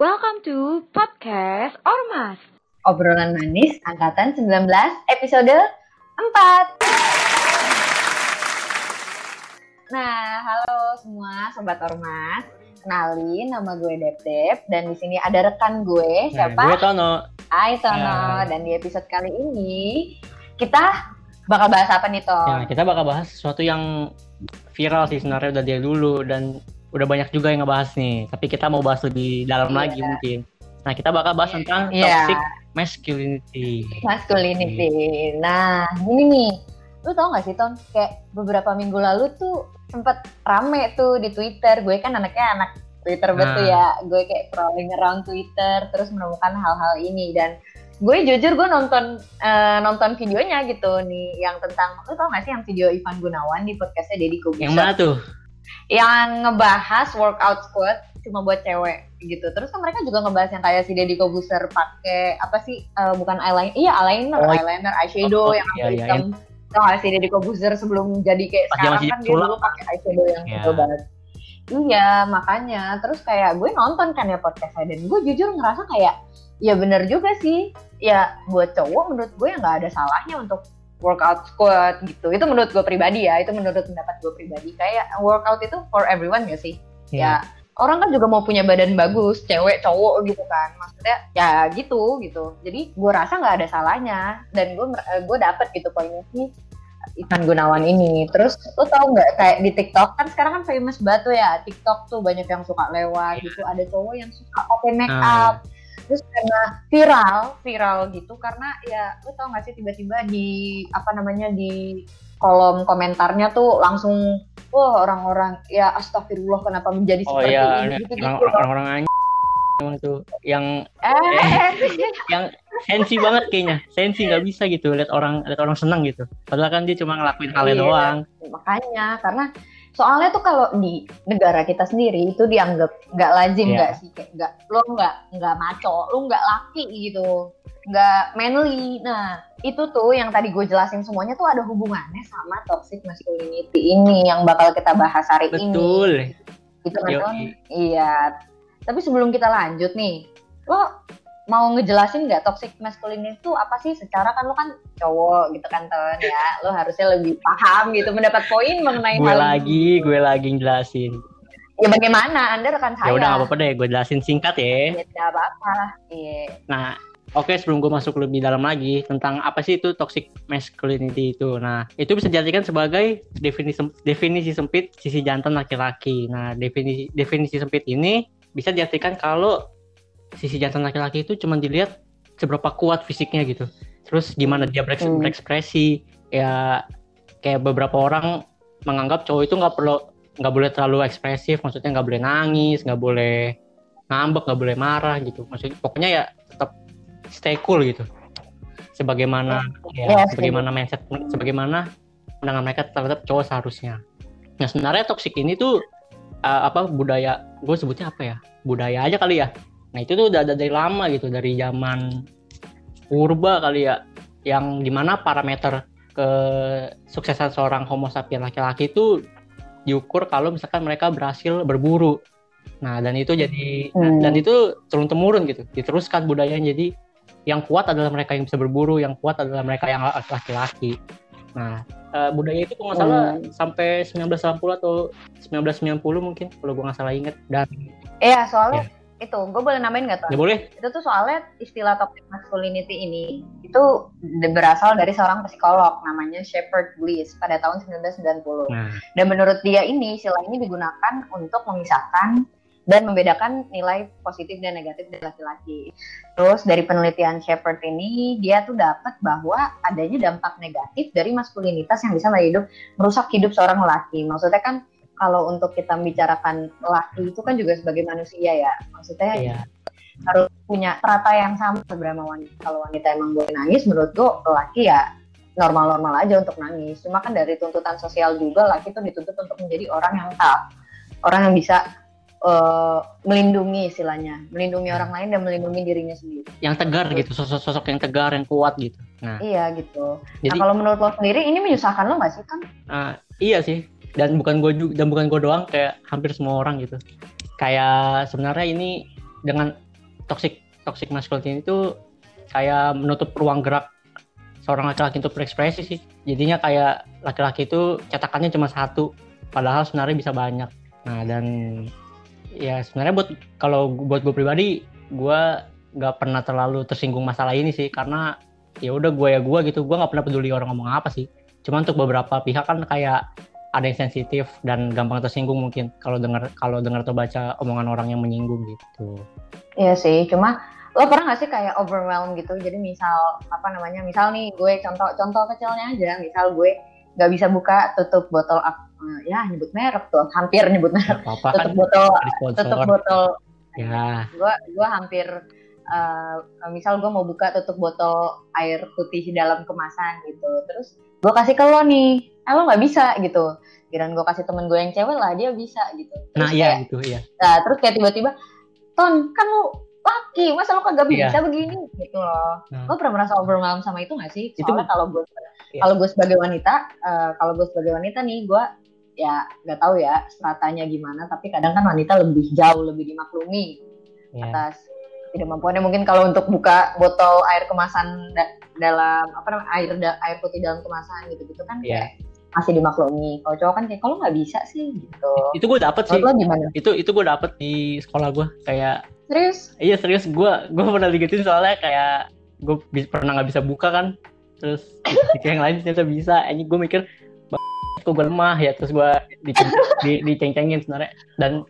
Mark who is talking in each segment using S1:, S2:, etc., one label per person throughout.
S1: Welcome to podcast Ormas.
S2: Obrolan manis angkatan 19 episode 4. Nah, halo semua sobat Ormas. Kenalin nama gue Dep dan di sini ada rekan gue siapa?
S3: Nah, gue Tono.
S2: Hai Tono
S3: Hai.
S2: dan di episode kali ini kita bakal bahas apa nih Ton?
S3: Ya, kita bakal bahas sesuatu yang viral sih sebenarnya udah dari dulu dan udah banyak juga yang ngebahas nih. Tapi kita mau bahas lebih dalam
S2: Iya.
S3: lagi mungkin. Nah, kita bakal bahas tentang
S2: Iya.
S3: toxic masculinity.
S2: masculinity. Nah, gini nih, lu tau gak sih Ton, kayak beberapa minggu lalu tuh sempet rame tuh di Twitter. Gue kan anaknya anak Twitter betul
S3: Nah.
S2: ya. Gue kayak crawling around Twitter, terus menemukan hal-hal ini dan gue jujur gue nonton eh, nonton videonya gitu nih yang tentang lu tau gak sih yang video Ivan Gunawan di podcastnya Deddy Kobuser
S3: Yang mana tuh?
S2: Yang ngebahas workout squat cuma buat cewek gitu. Terus kan mereka juga ngebahas yang kayak si Deddy Kobuser pakai apa sih eh, bukan eyeliner, iya eyeliner,
S3: Oh,
S2: eyeliner, eyeshadow
S3: oh,
S2: yang
S3: iya, iya,
S2: hitam. Tau gak sih Deddy Kobuser sebelum jadi kayak
S3: Pas dia
S2: sekarang
S3: masih
S2: kan dia dulu pakai eyeshadow yang
S3: Iya.
S2: tebel banget. Iya makanya terus kayak gue nonton kan ya podcastnya dan gue jujur ngerasa kayak ya bener juga sih ya buat cowok menurut gue ya nggak ada salahnya untuk workout squat gitu. Itu menurut gue pribadi ya itu menurut pendapat gue pribadi. Kayak workout itu for everyone gak sih? Ya orang kan juga mau punya badan bagus cewek cowok gitu kan. Maksudnya ya gitu gitu. Jadi gue rasa nggak ada salahnya. Dan gue mer- gue dapet gitu poinnya sih Ivan Gunawan ini. Terus lo tau nggak kayak di TikTok kan sekarang kan famous banget tuh ya. TikTok tuh banyak yang suka lewat gitu. Ada cowok yang suka pakai make
S3: Ah,
S2: up terus karena viral viral gitu karena ya lo tau gak sih tiba-tiba di apa namanya di kolom komentarnya tuh langsung wah orang-orang ya astagfirullah kenapa menjadi
S3: Oh
S2: seperti
S3: iya,
S2: ini gitu gitu
S3: orang- orang-orang anjing emang tuh yang
S2: eh
S3: yang sensi banget kayaknya. Sensi nggak bisa gitu lihat orang lihat orang senang gitu. Padahal kan dia cuma ngelakuin halnya
S2: Iya.
S3: doang.
S2: makanya karena soalnya tuh kalau di negara kita sendiri itu dianggap nggak lazim
S3: Iya.
S2: nggak sih? Kayak nggak lo nggak nggak maco lo nggak laki gitu. Nggak manly. Nah itu tuh yang tadi gue jelasin semuanya tuh ada hubungannya sama toxic masculinity ini yang bakal kita bahas hari ini.
S3: Betul.
S2: gitu kan iya. Tapi sebelum kita lanjut nih lo mau ngejelasin nggak toxic masculinity itu apa sih secara kan lo kan cowok gitu kan Ton ya lo harusnya lebih paham gitu mendapat poin mengenai
S3: Gue
S2: hal
S3: lagi, gue lagi jelasin.
S2: ya bagaimana anda rekan saya
S3: Ya udah apa-apa deh, gue jelasin singkat ya.
S2: ya apa-apa iya
S3: Nah, oke sebelum gue masuk lebih dalam lagi tentang apa sih itu toxic masculinity itu. Nah, itu bisa dijadikan sebagai definisi definisi sempit sisi jantan laki-laki. Nah, definisi definisi sempit ini bisa diartikan kalau sisi jantan laki-laki itu cuma dilihat seberapa kuat fisiknya gitu. Terus gimana dia
S2: Hmm.
S3: berekspresi ya kayak beberapa orang menganggap cowok itu nggak perlu nggak boleh terlalu ekspresif, maksudnya nggak boleh nangis, nggak boleh ngambek, nggak boleh marah gitu. Maksudnya pokoknya ya tetap stay cool gitu. Sebagaimana ya,
S2: setuju.
S3: sebagaimana mindset sebagaimana pandangan mereka terhadap cowok seharusnya. Nah, sebenarnya toxic ini tuh uh, apa budaya gue sebutnya apa ya? Budaya aja kali ya. Nah, itu tuh udah ada dari lama gitu, dari zaman purba kali ya. Yang di mana parameter kesuksesan seorang homo sapien laki-laki itu diukur kalau misalkan mereka berhasil berburu. Nah, dan itu jadi
S2: Hmm.
S3: dan itu turun temurun gitu. Diteruskan budayanya jadi yang kuat adalah mereka yang bisa berburu, yang kuat adalah mereka yang laki-laki. Nah, eh, budaya itu kalau nggak salah
S2: Hmm.
S3: sampai 1980 atau 1990 mungkin kalau gue nggak salah inget. Dan
S2: Iya, soalnya itu gue boleh nambahin nggak tuh
S3: ya boleh,
S2: itu tuh soalnya istilah toxic masculinity ini itu berasal dari seorang psikolog namanya Shepard Bliss pada tahun 1990
S3: nah
S2: Dan menurut dia ini istilah ini digunakan untuk memisahkan dan membedakan nilai positif dan negatif dari laki-laki. Terus dari penelitian Shepard ini dia tuh dapat bahwa adanya dampak negatif dari maskulinitas yang bisa hidup merusak hidup seorang laki. Maksudnya kan kalau untuk kita membicarakan laki itu kan juga sebagai manusia ya. Maksudnya
S3: iya
S2: harus punya strata yang sama beberapa wanita. Kalau wanita emang boleh nangis, menurut gue laki ya normal-normal aja untuk nangis. Cuma kan dari tuntutan sosial juga laki tuh dituntut untuk menjadi orang yang tough, orang yang bisa eh, melindungi istilahnya, melindungi orang lain dan melindungi dirinya sendiri.
S3: yang tegar gitu, sosok-sosok yang tegar, yang kuat gitu. Nah,
S2: Iya gitu.
S3: jadi
S2: nah kalau menurut lo sendiri ini menyusahkan lo nggak sih kan?
S3: ah, iya sih. Dan bukan gue juga, dan bukan gue doang, kayak hampir semua orang gitu. Kayak sebenarnya ini dengan toxic toxic masculinity itu kayak menutup ruang gerak seorang laki-laki untuk berekspresi sih. Jadinya kayak laki-laki itu cetakannya cuma satu, padahal sebenarnya bisa banyak. Nah dan ya sebenarnya buat kalau buat gue pribadi, gue nggak pernah terlalu tersinggung masalah ini sih karena ya udah gue ya gue gitu, gue nggak pernah peduli orang ngomong apa sih. Cuma untuk beberapa pihak kan kayak ada yang sensitif dan gampang tersinggung mungkin kalau dengar kalau dengar atau baca omongan orang yang menyinggung gitu.
S2: Iya sih, cuma lo pernah gak sih kayak overwhelm gitu? Jadi misal apa namanya? Misal nih gue contoh contoh kecilnya aja, misal gue nggak bisa buka tutup botol uh, ya nyebut merek tuh, hampir nyebut merek.
S3: Apa, -apa
S2: tutup
S3: kan
S2: botol tutup botol.
S3: Ya.
S2: Gue gue hampir uh, misal gue mau buka tutup botol air putih dalam kemasan gitu, terus gue kasih ke lo nih, eh lo nggak bisa gitu. Kirain gue kasih temen gue yang cewek lah dia bisa gitu. Terus
S3: Nah iya gitu iya.
S2: Nah, terus kayak tiba-tiba, Ton, kan lu laki, masa lu kagak
S3: Iya.
S2: bisa begini? Gitu loh.
S3: Nah.
S2: Lo pernah merasa overwhelmed sama itu gak sih?
S3: Itu-
S2: Soalnya kalau gue
S3: Iya.
S2: kalau gue sebagai wanita, eh, kalau gue sebagai wanita nih, gue ya nggak tahu ya stratanya gimana, tapi kadang kan wanita lebih jauh lebih dimaklumi
S3: Iya.
S2: atas ketidakmampuannya mungkin kalau untuk buka botol air kemasan dalam apa namanya air da- air putih dalam kemasan gitu-gitu kan
S3: Iya.
S2: kayak masih dimaklumi. Kalau cowok kan kayak kalau nggak bisa sih gitu.
S3: Itu gue dapet sih.
S2: Lo gimana?
S3: Itu itu gue dapet di sekolah gue kayak
S2: Serius?
S3: iya serius gue gue pernah digetin soalnya kayak gue pernah nggak bisa buka kan terus yang lain ternyata bisa ini gue mikir "Bang, kok gue lemah ya terus gue diceng di, diceng-cengin sebenarnya dan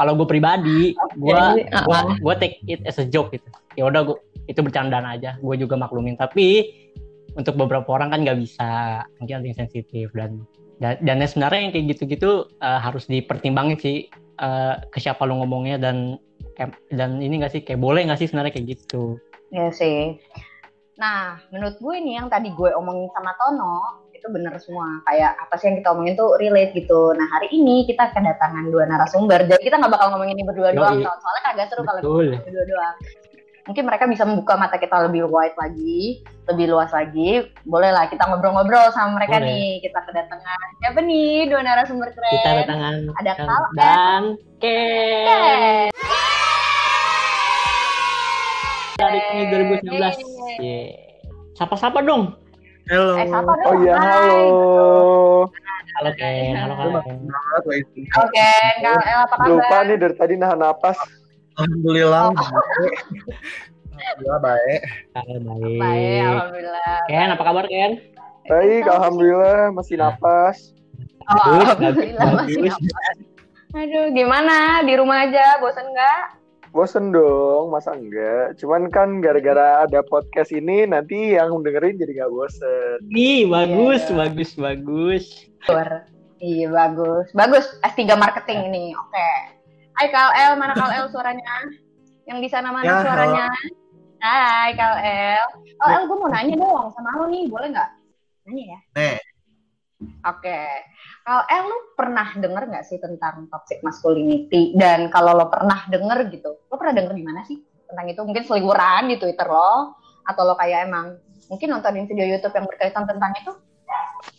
S3: kalau gue pribadi gue
S2: Jadi,
S3: gue
S2: uh-uh.
S3: gue take it as a joke gitu ya udah gue itu bercandaan aja gue juga maklumin tapi untuk beberapa orang kan nggak bisa mungkin ada yang sensitif dan dan, dan yang sebenarnya yang kayak gitu-gitu eh, harus dipertimbangin sih eh, ke siapa lu ngomongnya dan dan ini nggak sih kayak boleh nggak sih sebenarnya kayak gitu
S2: Iya sih. Nah, menurut gue nih yang tadi gue omongin sama Tono itu bener semua. Kayak apa sih yang kita omongin tuh relate gitu. Nah hari ini kita kedatangan dua narasumber. Jadi kita nggak bakal ngomongin ini berdua
S3: Yoi.
S2: doang. Ton. Soalnya kagak seru kalau
S3: Betul.
S2: berdua doang. Mungkin mereka bisa membuka mata kita lebih wide lagi, lebih luas lagi. Boleh lah kita ngobrol-ngobrol sama mereka
S3: Boleh.
S2: nih. Kita kedatangan siapa nih dua narasumber keren.
S3: kita kedatangan
S2: Ada Kal
S3: dan Ken dari ini 2019 Yeay. sapa-sapa dong
S4: Halo.
S2: Eh, siapa dong?
S5: Oh iya, halo.
S3: halo Ken halo Ken
S2: Oke, Kal El apa kabar?
S5: Lupa nih dari tadi nahan napas.
S4: Alhamdulillah.
S2: Oh.
S4: baik. Alhamdulillah baik.
S2: Baik,
S3: baik
S2: alhamdulillah.
S3: Ken apa kabar Ken
S5: Baik, alhamdulillah masih napas.
S2: Oh, alhamdulillah masih nafas. Aduh, gimana? Di rumah aja, bosan nggak?
S5: Bosen dong, masa enggak? Cuman kan gara-gara ada podcast ini nanti yang dengerin jadi nggak bosen.
S3: Ih, bagus,
S2: Iya.
S3: bagus, bagus.
S2: Iya, bagus. Bagus, S3 marketing ini. Oke. Hai KLL, mana KLL suaranya? Yang di sana mana
S4: Ya,
S2: suaranya? Hai KLL. KLL, gue mau nanya dong sama lo nih, boleh nggak? Nanya ya?
S4: Nih.
S2: Oke. KLL, lu pernah denger nggak sih tentang toxic masculinity? Dan kalau lo pernah denger gitu, lo pernah denger di mana sih tentang itu? Mungkin seliburan di Twitter lo? Atau lo kayak emang mungkin nontonin video YouTube yang berkaitan tentang itu?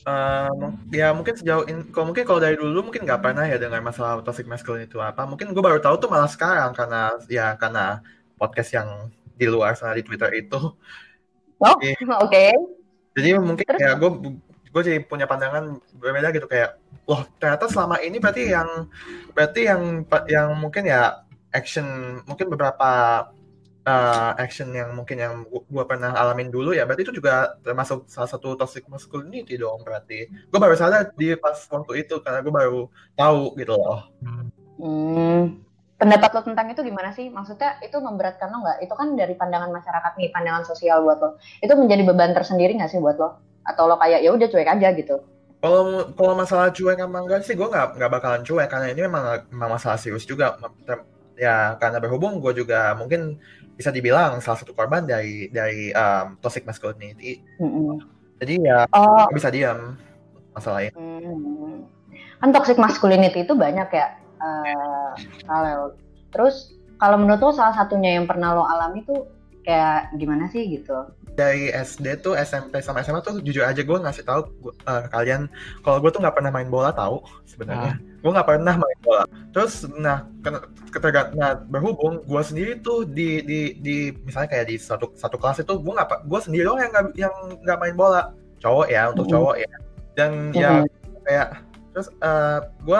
S4: Mung- ya mungkin sejauh ini, kalau mungkin kalau dari dulu mungkin nggak pernah ya dengar masalah toxic masculinity itu apa. Mungkin gue baru tahu tuh malah sekarang karena ya karena podcast yang di luar sana di Twitter itu.
S2: Oh, oke.
S4: Jadi mungkin
S2: Terus?
S4: ya gue gue jadi punya pandangan berbeda gitu kayak, loh ternyata selama ini berarti yang berarti yang yang mungkin ya action mungkin beberapa uh, action yang mungkin yang gue pernah alamin dulu ya berarti itu juga termasuk salah satu toxic masculinity dong berarti gue baru sadar di pas waktu itu karena gue baru tahu gitu loh
S2: Hmm, pendapat lo tentang itu gimana sih? Maksudnya itu memberatkan lo nggak? Itu kan dari pandangan masyarakat nih, pandangan sosial buat lo. Itu menjadi beban tersendiri nggak sih buat lo? Atau lo kayak ya udah cuek aja gitu?
S4: kalau kalau masalah cuek sama enggak sih gue nggak nggak bakalan cuek karena ini memang memang masalah serius juga ya karena berhubung gue juga mungkin bisa dibilang salah satu korban dari dari um, toxic masculinity
S2: Mm-mm.
S4: jadi ya
S2: Oh,
S4: bisa diam masalah ini
S2: hmm. kan toxic masculinity itu banyak ya. kalau terus kalau menurut lo salah satunya yang pernah lo alami tuh kayak gimana sih gitu?
S4: dari SD tuh SMP sama SMA tuh jujur aja gue ngasih tahu eh, kalian kalau gue tuh nggak pernah main bola tahu sebenarnya gue nggak pernah main bola. Terus nah ketika nah berhubung gue sendiri tuh di di di misalnya kayak di satu satu kelas itu gue nggak gue sendiri doang yang nggak yang nggak main bola. Cowok ya untuk cowok ya. Dan ya kayak terus uh, gue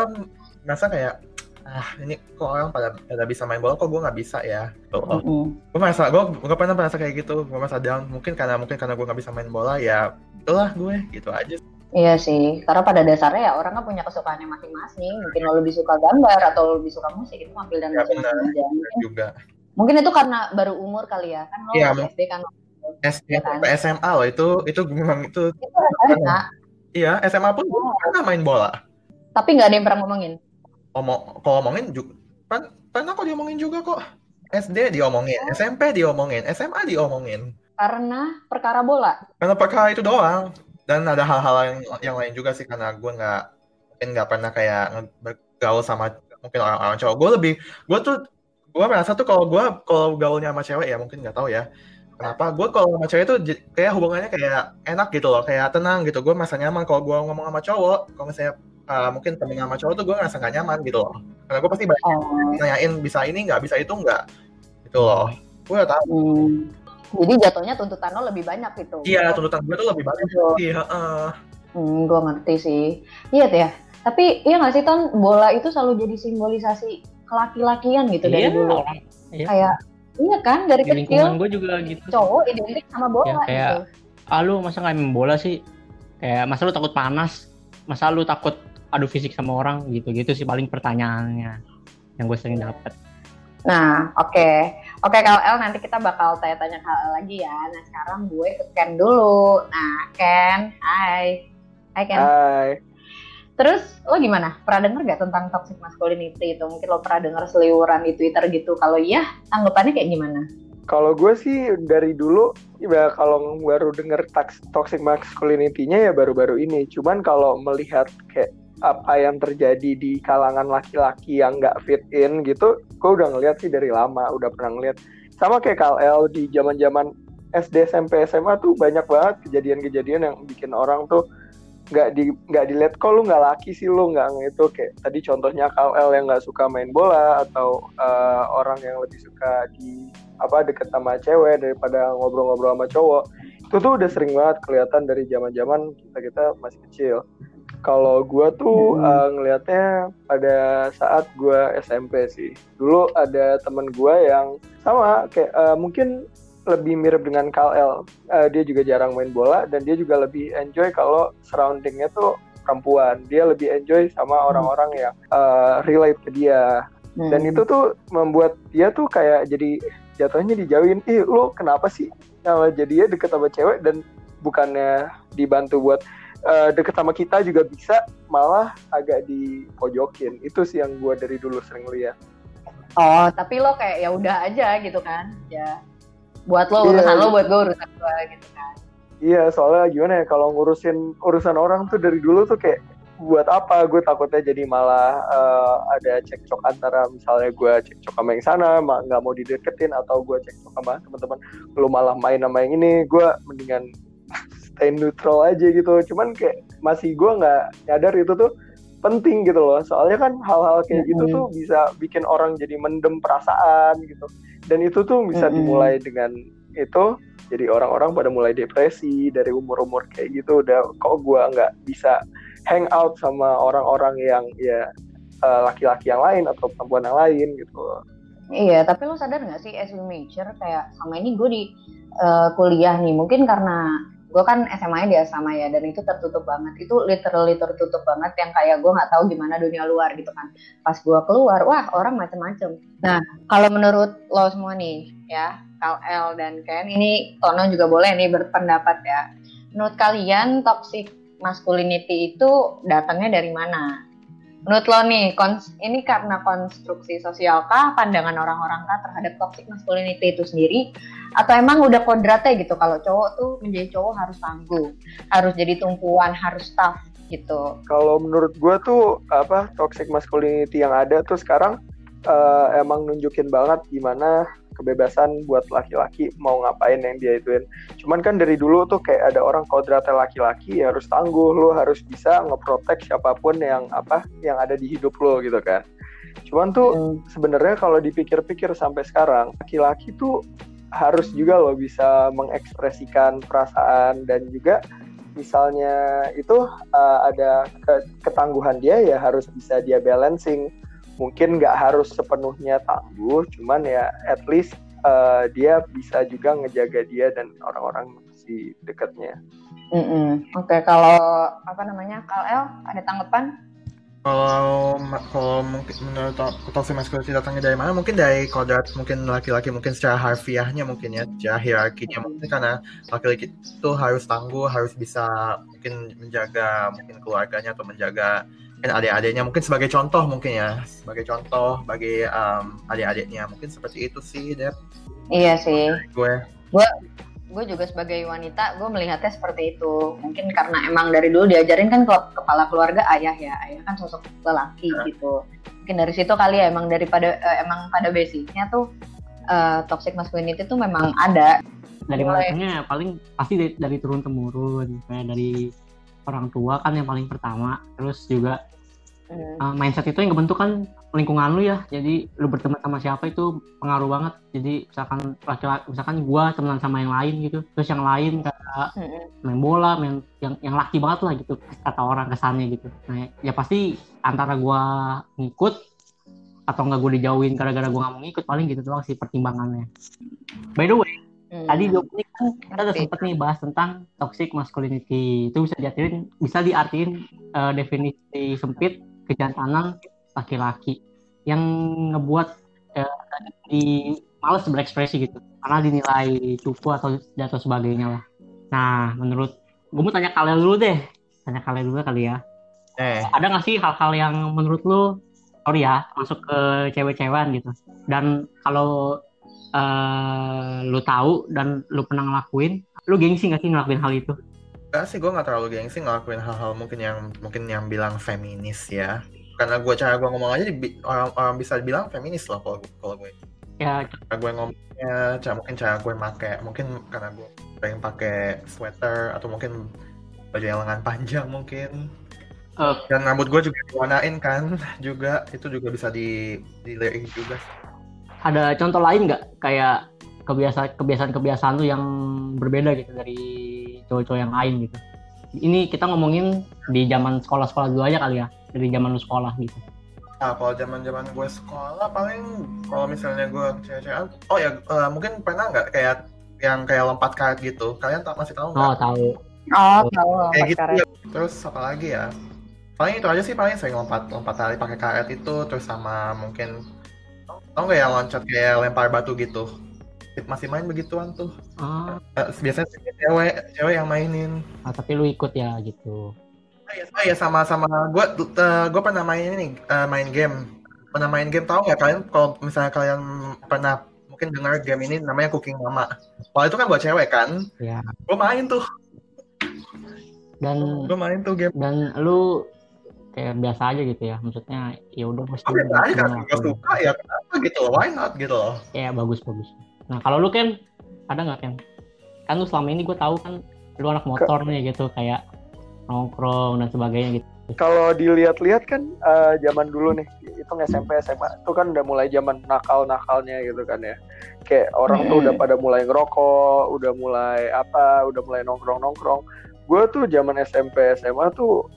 S4: merasa kayak ah ini kok orang pada pada bisa main bola kok gue nggak bisa ya? Tuh mm -hmm. gue merasa gue gue pernah merasa kayak gitu. Gue merasa down. Mungkin karena mungkin karena gue nggak bisa main bola ya itulah gue gitu aja
S2: Iya sih, karena pada dasarnya ya orang kan punya kesukaannya masing-masing. Mungkin lo lebih suka gambar atau lo lebih suka musik itu ngambil dan
S4: ya,
S2: masing-masing
S4: aja. Mungkin, juga.
S2: Mungkin itu karena baru umur kali ya kan lo ya, SD kan.
S4: SD ya kan? SMA loh itu itu memang itu. Itu SMA. Iya SMA pun oh. pernah main bola.
S2: Tapi nggak ada yang pernah ngomongin.
S4: Omong, kalau ngomongin juga, kan pernah kok diomongin juga kok. SD diomongin, oh. SMP diomongin, SMA diomongin.
S2: Karena perkara bola.
S4: Karena perkara itu doang dan ada hal-hal yang yang lain juga sih karena gue nggak mungkin nggak pernah kayak bergaul sama mungkin orang-orang cowok. Gue lebih gue tuh gue merasa tuh kalau gue kalau gaulnya sama cewek ya mungkin nggak tahu ya. Kenapa? Gue kalau sama cewek tuh kayak hubungannya kayak enak gitu loh kayak tenang gitu. Gue merasa nyaman kalau gue ngomong sama cowok. Kalau misalnya uh, mungkin temen sama cowok tuh gue ngerasa nggak nyaman gitu loh. Karena gue pasti banyak oh. nanyain bisa ini nggak? Bisa itu nggak? Gitu loh. Gue udah tahu.
S2: Hmm jadi jatuhnya tuntutan lo lebih banyak gitu.
S4: Iya, tuntutan gue tuh lebih banyak. Iya, uh.
S2: Hmm, gue ngerti sih. Iya tuh ya. Tapi iya nggak sih Ton, bola itu selalu jadi simbolisasi kelaki-lakian gitu iya, dari dulu. Iya. Kayak iya kan dari Di kecil.
S3: gue juga gitu.
S2: Cowok identik sama bola
S3: ya, kayak, gitu. Ah lu masa nggak main bola sih? Kayak masa lu takut panas? Masa lu takut adu fisik sama orang gitu-gitu sih paling pertanyaannya yang gue sering dapet.
S2: Nah, oke. Okay. Oke, okay, KL nanti kita bakal tanya-tanya KL lagi ya. Nah, sekarang gue ke Ken dulu. Nah, Ken, hai. Hai, Ken.
S5: Hai.
S2: Terus, lo gimana? Pernah denger gak tentang toxic masculinity itu? Mungkin lo pernah denger seliuran di Twitter gitu. Kalau iya, tanggapannya kayak gimana?
S5: Kalau gue sih dari dulu, ya kalau baru denger toxic masculinity-nya ya baru-baru ini. Cuman kalau melihat kayak apa yang terjadi di kalangan laki-laki yang nggak fit in gitu, gue udah ngeliat sih dari lama, udah pernah ngeliat. Sama kayak KL di zaman-zaman SD, SMP, SMA tuh banyak banget kejadian-kejadian yang bikin orang tuh nggak di nggak dilihat kok lu nggak laki sih lu nggak itu kayak tadi contohnya KL yang nggak suka main bola atau uh, orang yang lebih suka di apa deket sama cewek daripada ngobrol-ngobrol sama cowok itu tuh udah sering banget kelihatan dari zaman-zaman kita kita masih kecil kalau gue tuh hmm. uh, ngelihatnya pada saat gue SMP sih. Dulu ada temen gue yang sama kayak uh, mungkin lebih mirip dengan KL. Uh, dia juga jarang main bola dan dia juga lebih enjoy kalau surroundingnya tuh perempuan. Dia lebih enjoy sama hmm. orang-orang yang uh, relate ke dia. Hmm. Dan itu tuh membuat dia tuh kayak jadi jatuhnya dijauhin. Ih, lu kenapa sih? Nah, jadinya deket sama cewek dan bukannya dibantu buat uh, deket sama kita juga bisa malah agak dipojokin. Itu sih yang gue dari dulu sering lihat.
S2: Oh tapi lo kayak ya udah aja gitu kan ya. Buat lo urusan yeah. lo buat gue urusan gue gitu kan.
S5: Iya soalnya gimana ya kalau ngurusin urusan orang tuh dari dulu tuh kayak buat apa? Gue takutnya jadi malah uh, ada cekcok antara misalnya gue cekcok sama yang sana nggak mau dideketin atau gue cekcok sama teman-teman lo malah main sama yang ini gue mendingan stay neutral aja gitu. Cuman kayak masih gue nggak nyadar itu tuh penting gitu loh. Soalnya kan hal-hal kayak mm -hmm. gitu tuh bisa bikin orang jadi mendem perasaan gitu. Dan itu tuh bisa mm -hmm. dimulai dengan itu jadi orang-orang pada mulai depresi dari umur-umur kayak gitu. Udah kok gue nggak bisa hang out sama orang-orang yang ya eh, laki-laki yang lain atau perempuan yang lain gitu.
S2: Iya, tapi lo sadar nggak sih as we major kayak sama ini gue di uh, kuliah nih, mungkin karena gue kan SMA di asrama ya dan itu tertutup banget. Itu literally tertutup banget yang kayak gue nggak tahu gimana dunia luar gitu kan. Pas gue keluar wah orang macem-macem. Nah kalau menurut lo semua nih ya Kal L dan Ken ini Tono juga boleh nih berpendapat ya. Menurut kalian toxic masculinity itu datangnya dari mana? Menurut lo nih, ini karena konstruksi sosial kah, pandangan orang-orang kah terhadap toxic masculinity itu sendiri, atau emang udah kodratnya gitu kalau cowok tuh menjadi cowok harus tangguh, harus jadi tumpuan, harus tough gitu.
S5: Kalau menurut gue tuh apa toxic masculinity yang ada tuh sekarang uh, emang nunjukin banget gimana kebebasan buat laki-laki mau ngapain yang dia ituin cuman kan dari dulu tuh kayak ada orang kodratnya laki-laki ya harus tangguh lo harus bisa ngeprotek siapa pun yang apa yang ada di hidup lo gitu kan cuman tuh
S2: Hmm.
S5: sebenarnya kalau dipikir-pikir sampai sekarang laki-laki tuh harus juga loh bisa mengekspresikan perasaan dan juga misalnya itu uh, ada ke- ketangguhan dia ya harus bisa dia balancing mungkin nggak harus sepenuhnya tangguh cuman ya at least uh, dia bisa juga ngejaga dia dan orang-orang si dekatnya
S2: Mm-mm. Oke, kalau apa namanya, El, ada tanggapan?
S4: Kalau kalau mungkin menurut to- toxic masculinity datangnya dari mana? Mungkin dari kodrat mungkin laki-laki mungkin secara harfiahnya mungkin ya, secara hierarkinya mungkin karena laki-laki itu harus tangguh, harus bisa mungkin menjaga mungkin keluarganya atau menjaga mungkin adik-adiknya mungkin sebagai contoh mungkin ya, sebagai contoh bagi um, adik-adiknya mungkin seperti itu sih, Dep.
S2: Iya sih.
S4: Gue
S2: Gue juga sebagai wanita, gue melihatnya seperti itu. Mungkin karena emang dari dulu diajarin kan ke- kepala keluarga ayah ya, ayah kan sosok lelaki gitu. Mungkin dari situ kali ya emang daripada eh, emang pada basicnya tuh eh, toxic masculinity tuh memang ada.
S3: dari
S2: Mulai.
S3: mananya ya paling pasti dari, dari turun temurun kayak dari orang tua kan yang paling pertama terus juga
S2: Hmm.
S3: uh, mindset itu yang kebentuk kan lingkungan lu ya jadi lu berteman sama siapa itu pengaruh banget jadi misalkan laki-laki misalkan gua temenan sama yang lain gitu terus yang lain kayak
S2: Mm-mm.
S3: main bola main yang yang laki banget lah gitu kata orang kesannya gitu nah ya pasti antara gua ngikut atau enggak gue dijauhin gara-gara gua nggak mau ngikut paling gitu doang sih pertimbangannya by the way
S2: Hmm.
S3: Tadi menit kan kita udah sempet nih bahas tentang toxic masculinity. Itu bisa diartiin, bisa diartiin eh, definisi sempit kejantanan laki-laki yang ngebuat eh, di males berekspresi gitu karena dinilai cupu atau atau sebagainya lah. Nah, menurut gue mau tanya kalian dulu deh, tanya kalian dulu kali ya.
S4: eh
S3: Ada nggak sih hal-hal yang menurut lu sorry ya masuk ke cewek-cewekan gitu? Dan kalau eh, lu tahu dan lu pernah ngelakuin, lu gengsi nggak sih ngelakuin hal itu?
S4: Enggak sih, gue nggak terlalu gengsi ngelakuin hal-hal mungkin yang mungkin yang bilang feminis ya. Karena gue cara gue ngomong aja orang, orang bisa bilang feminis loh kalau kalau gue.
S3: Ya,
S4: Cara gue ngomongnya, cara mungkin cara gue make, mungkin karena gue pengen pakai sweater atau mungkin baju yang lengan panjang mungkin.
S3: Eh.
S4: Dan rambut gue juga diwarnain kan, juga itu juga bisa di dilirik juga.
S3: ada contoh lain nggak kayak kebiasaan kebiasaan kebiasaan lu yang berbeda gitu dari cowok-cowok yang lain gitu? Ini kita ngomongin di zaman sekolah-sekolah dulu aja kali ya, dari zaman lu sekolah gitu.
S4: Nah, kalau zaman zaman gue sekolah paling kalau misalnya gue cewek-cewekan, oh ya eh, mungkin pernah nggak kayak yang kayak lompat karet gitu? Kalian tak masih tahu nggak?
S3: Oh tahu.
S2: Oh, tahu
S4: kayak gitu
S2: karet.
S4: ya. Terus apa lagi ya? Paling itu aja sih paling sering lompat lompat tali pakai karet itu terus sama mungkin tau nggak ya loncat kayak lempar batu gitu. Masih main begituan tuh.
S3: Ah,
S4: Eh, biasanya sih cewek cewek yang mainin.
S3: ah, tapi lu ikut ya gitu.
S4: Oh iya, oh iya sama sama gue gue pernah main ini eh, main game. Pernah main game tahu nggak kalian kalau misalnya kalian pernah mungkin dengar game ini namanya Cooking Mama. Wah itu kan buat cewek kan?
S3: Ya.
S4: Gue main tuh,
S3: Dan
S4: gue main tuh game.
S3: dan lu kayak biasa aja gitu ya, maksudnya ya udah mesti
S4: Oh, biasa aja kan suka ya kenapa gitu loh, why not gitu loh.
S3: Ya bagus bagus. Nah kalau lu kan ada nggak kan? Kan lu selama ini gue tahu kan lu anak motor nih gitu kayak nongkrong dan sebagainya gitu.
S5: kalau dilihat-lihat kan eh, zaman dulu nih itu SMP SMA itu kan udah mulai zaman nakal-nakalnya gitu kan ya. Kayak orang tuh udah pada mulai ngerokok udah mulai apa udah mulai nongkrong-nongkrong. Gue tuh zaman SMP SMA tuh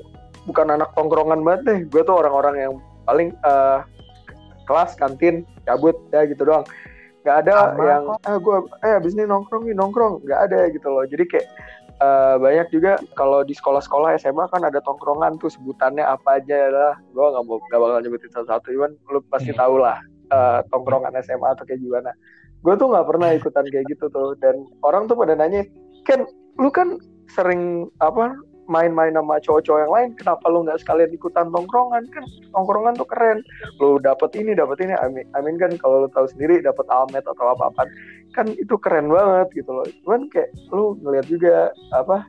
S5: bukan anak tongkrongan banget deh. Gue tuh orang-orang yang paling eh, kelas kantin cabut ya gitu doang nggak ada
S2: Sama
S5: yang ah gue eh abis ini nongkrong nih nongkrong. Nggak ada gitu loh. Jadi kayak eh, banyak juga kalau di sekolah-sekolah SMA kan ada tongkrongan tuh sebutannya apa aja lah. Gue nggak mau nggak bakal nyebutin satu-satu cuman lu pasti
S3: Iya.
S5: tahu lah eh, tongkrongan SMA atau kayak gimana. Gue tuh nggak pernah ikutan kayak gitu tuh. Dan orang tuh pada nanya Ken lu kan sering apa main-main sama cowok-cowok yang lain kenapa lu nggak sekalian ikutan tongkrongan kan tongkrongan tuh keren. Lu dapet ini dapet ini. Amin amin kan kalau lu tahu sendiri dapet almet atau apa apa kan itu keren banget gitu loh. Cuman kayak lu ngeliat juga apa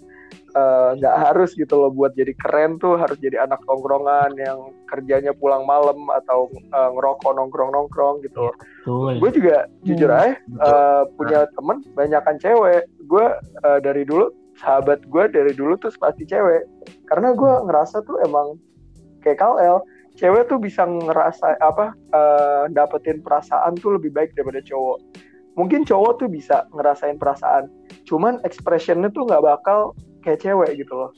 S5: eh, nggak harus gitu loh buat jadi keren tuh harus jadi anak tongkrongan yang kerjanya pulang malam atau eh, ngerokok nongkrong nongkrong gitu loh. Gue juga jujur aja eh, punya temen banyakan cewek. Gue eh, dari dulu sahabat gue dari dulu tuh pasti cewek. Karena gue ngerasa tuh emang kayak KL cewek tuh bisa ngerasa apa eh, dapetin perasaan tuh lebih baik daripada cowok. Mungkin cowok tuh bisa ngerasain perasaan cuman expressionnya tuh nggak bakal kayak cewek gitu loh.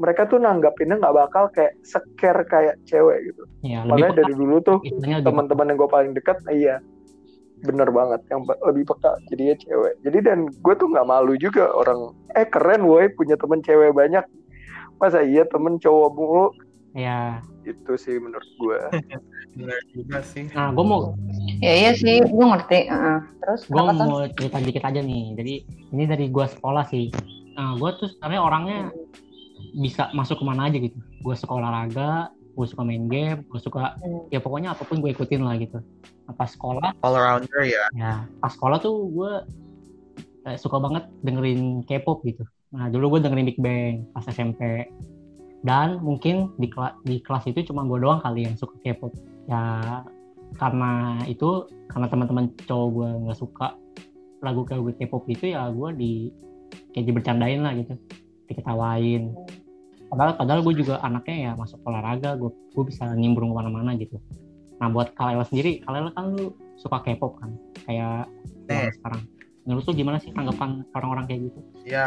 S5: Mereka tuh nanggapinnya nggak bakal kayak seker kayak cewek gitu.
S3: Ya,
S5: makanya dari dulu tuh teman-teman yang gue paling dekat iya bener banget yang lebih peka jadinya cewek jadi dan gue tuh nggak malu juga orang eh keren woi punya temen cewek banyak masa iya temen cowok mulu.
S3: Ya.
S5: itu sih menurut gue
S4: Bener juga sih.
S3: Nah, gue mau
S2: Ya iya sih, gue ngerti. Heeh. Terus
S3: gue mau cerita dikit aja nih. Jadi ini dari gue sekolah sih. Nah, gue tuh sebenarnya orangnya bisa masuk ke mana aja gitu. Gue suka olahraga, gue suka main game, gue suka
S2: Hmm.
S3: ya pokoknya apa pun gue ikutin lah gitu. Nah, pas sekolah,
S4: All arounder ya.
S3: ya pas sekolah tuh gue eh, suka banget dengerin K-pop gitu. Nah, dulu gue dengerin Big Bang pas SMP. Dan mungkin di, kela- di kelas itu cuma gue doang kali yang suka K-pop. Ya karena itu karena teman-teman cowok gue nggak suka lagu lagu K-pop itu ya gue di kayak dibercandain lah gitu diketawain padahal padahal gue juga anaknya ya masuk olahraga gue gue bisa nimbrung ke mana-mana gitu nah buat Kalel sendiri Kalel kan lu suka K-pop kan kayak
S4: Eh.
S3: sekarang menurut lu gimana sih tanggapan orang-orang kayak gitu
S4: Ya,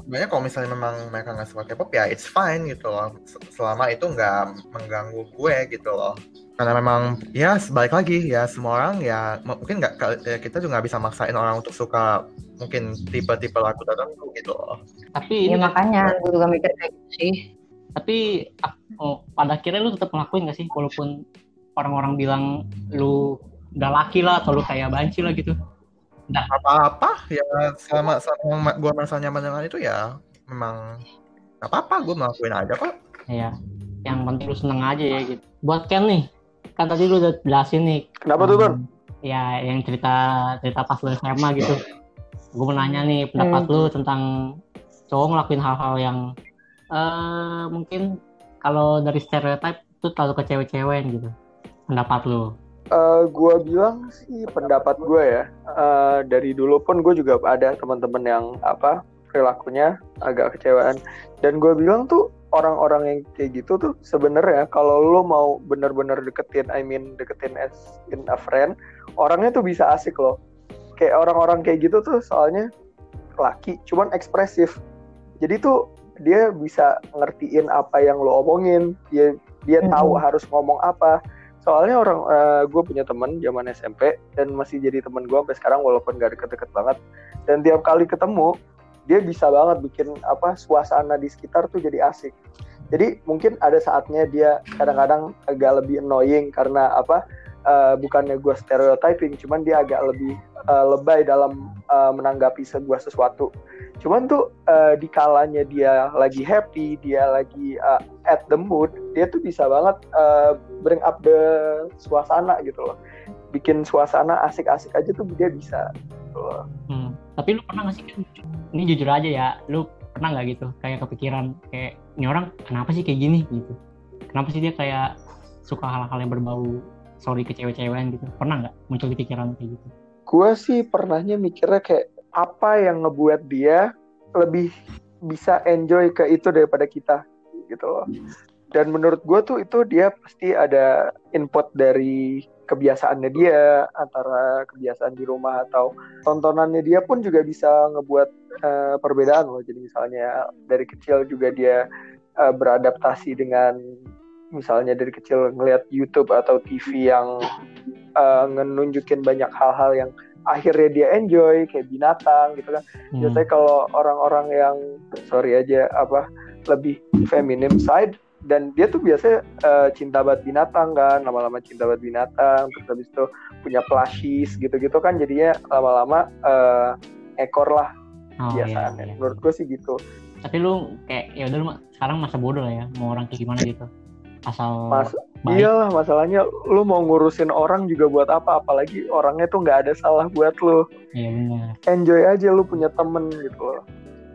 S4: sebenarnya kalau misalnya memang mereka nggak suka K-pop ya it's fine gitu loh. Se- Selama itu nggak mengganggu gue gitu loh. Karena memang ya sebalik lagi ya semua orang ya mungkin nggak ya, kita juga nggak bisa maksain orang untuk suka mungkin tipe-tipe lagu tertentu gitu loh.
S3: tapi
S2: Ya
S3: ini kan-
S2: makanya gue juga mikir kayak gitu sih.
S3: tapi oh, pada akhirnya lu tetap ngelakuin gak sih walaupun orang-orang bilang lu gak laki lah atau lu kayak banci lah gitu
S4: Apa-apa ya selama selama gue merasa nyaman dengan itu ya memang nggak apa-apa gue melakuin aja kok.
S3: ya yang penting lu seneng aja ya gitu buat Ken nih kan tadi lu udah jelasin nih
S5: kenapa tuh?
S3: Hmm, ya yang cerita cerita pas lu SMA gitu gue mau nanya nih pendapat
S2: Hmm.
S3: lu tentang cowok ngelakuin hal-hal yang eh mungkin kalau dari stereotype itu terlalu ke cewek-cewek gitu pendapat lu?
S5: Eh, gue bilang sih pendapat gue ya. Eh, dari dulu pun gue juga ada teman-teman yang apa perilakunya agak kecewaan. Dan gue bilang tuh orang-orang yang kayak gitu tuh sebenarnya kalau lo mau bener-bener deketin I mean deketin as in a friend orangnya tuh bisa asik loh. Kayak orang-orang kayak gitu tuh soalnya laki cuman ekspresif. Jadi tuh dia bisa ngertiin apa yang lo omongin dia dia tahu harus ngomong apa soalnya orang gue punya teman zaman SMP dan masih jadi teman gue sampai sekarang walaupun gak deket-deket banget. Dan tiap kali ketemu dia bisa banget bikin apa suasana di sekitar tuh jadi asik. Jadi mungkin ada saatnya dia kadang-kadang agak lebih annoying karena apa eh, bukannya gue stereotyping cuman dia agak lebih eh, lebay dalam eh, menanggapi sebuah sesuatu cuman tuh eh, di kalanya dia lagi happy dia lagi eh, at the mood dia tuh bisa banget eh, bring up the suasana gitu loh bikin suasana asik-asik aja tuh dia bisa gitu loh.
S3: Hmm. Tapi lu pernah gak sih? Ini jujur aja ya, lu pernah nggak gitu kayak kepikiran kayak ini orang kenapa sih kayak gini gitu? Kenapa sih dia kayak suka hal-hal yang berbau sorry ke cewek-cewekan gitu? Pernah nggak muncul di pikiran kayak gitu?
S5: gue sih pernahnya mikirnya kayak apa yang ngebuat dia lebih bisa enjoy ke itu daripada kita gitu loh dan menurut gue tuh itu dia pasti ada input dari kebiasaannya dia antara kebiasaan di rumah atau tontonannya dia pun juga bisa ngebuat eh, perbedaan loh jadi misalnya dari kecil juga dia eh, beradaptasi dengan misalnya dari kecil ngelihat YouTube atau TV yang eh, ngenunjukin banyak hal-hal yang akhirnya dia enjoy kayak binatang gitu kan
S3: Hmm.
S5: biasanya kalau orang-orang yang sorry aja apa lebih feminim side dan dia tuh biasanya eh, cinta banget binatang kan lama-lama cinta banget binatang terus habis itu punya plushies gitu-gitu kan jadinya lama-lama eh, ekor lah
S3: Oh, iya,
S5: biasanya
S3: iya.
S5: menurut gue sih gitu
S3: Tapi lu kayak ya udah sekarang masa bodoh lah ya, mau orang kayak gimana gitu. Asal
S5: Mas,
S3: baik.
S5: iyalah masalahnya lu mau ngurusin orang juga buat apa apalagi orangnya tuh nggak ada salah buat lu
S3: Iya benar.
S5: enjoy aja lu punya temen gitu loh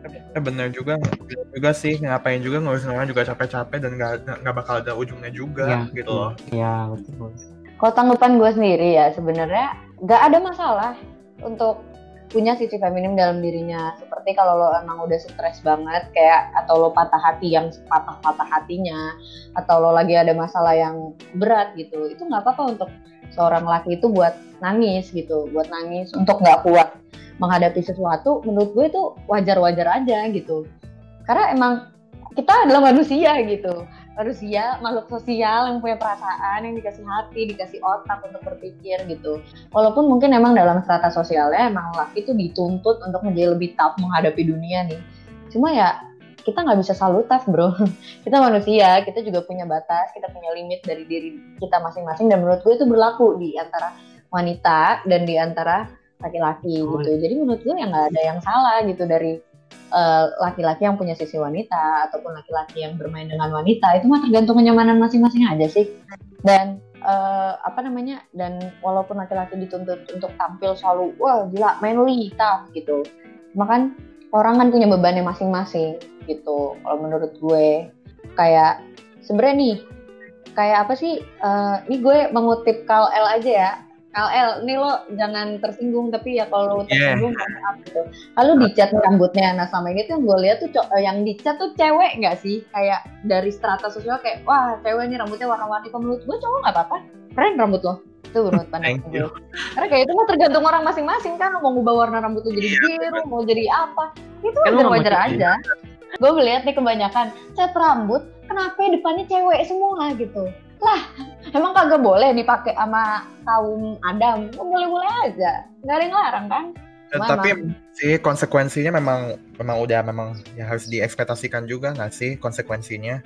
S4: Eh bener juga, bener juga sih ngapain juga ngurusin orang juga capek-capek dan nggak nggak bakal ada ujungnya juga
S3: Iya.
S4: gitu loh.
S3: Iya betul.
S2: Kalau tanggapan gue sendiri ya sebenarnya nggak ada masalah untuk punya sisi feminim dalam dirinya. Seperti kalau lo emang udah stres banget kayak atau lo patah hati yang patah-patah hatinya atau lo lagi ada masalah yang berat gitu, itu nggak apa-apa untuk seorang laki itu buat nangis gitu, buat nangis untuk nggak kuat menghadapi sesuatu. Menurut gue itu wajar-wajar aja gitu. Karena emang kita adalah manusia gitu manusia makhluk sosial yang punya perasaan yang dikasih hati dikasih otak untuk berpikir gitu. Walaupun mungkin emang dalam strata sosialnya emang laki itu dituntut untuk menjadi lebih tough menghadapi dunia nih. Cuma ya kita nggak bisa selalu tough bro. Kita manusia kita juga punya batas kita punya limit dari diri kita masing-masing dan menurut gue itu berlaku di antara wanita dan di antara laki-laki
S3: Betul.
S2: gitu. Jadi menurut gue ya nggak ada yang salah gitu dari eh, laki-laki yang punya sisi wanita ataupun laki-laki yang bermain dengan wanita itu mah tergantung kenyamanan masing-masing aja sih. Dan eh, apa namanya dan walaupun laki-laki dituntut untuk tampil selalu wah gila manly tough gitu. Cuma kan orang kan punya bebannya masing-masing gitu kalau menurut gue. Kayak sebenarnya nih kayak apa sih eh, ini gue mengutip Kal L aja ya Kal L. Ini lo jangan tersinggung tapi ya kalau
S4: Yeah.
S2: tersinggung mohon maaf gitu. Kalau dicat rambutnya. Nah sama ini tuh yang gue lihat tuh eh, yang dicat tuh cewek nggak sih? Kayak dari strata sosial kayak wah cewek nih rambutnya warna-warni kalau menurut gue cowok nggak apa-apa. Keren rambut lo. Itu menurut pandangan
S4: Thank
S2: gue. karena kayak itu mah tergantung orang masing-masing kan. Mau ngubah warna rambut lo jadi biru mau jadi apa. Itu
S3: Kan
S2: wajar-wajar
S3: mau
S2: aja. gue melihat nih kebanyakan cat rambut kenapa depannya cewek semua? Gitu lah emang kagak boleh dipakai sama kaum Adam boleh boleh aja nggak ada yang larang kan
S4: tapi sih konsekuensinya memang memang udah memang ya harus diekspektasikan juga nggak sih konsekuensinya?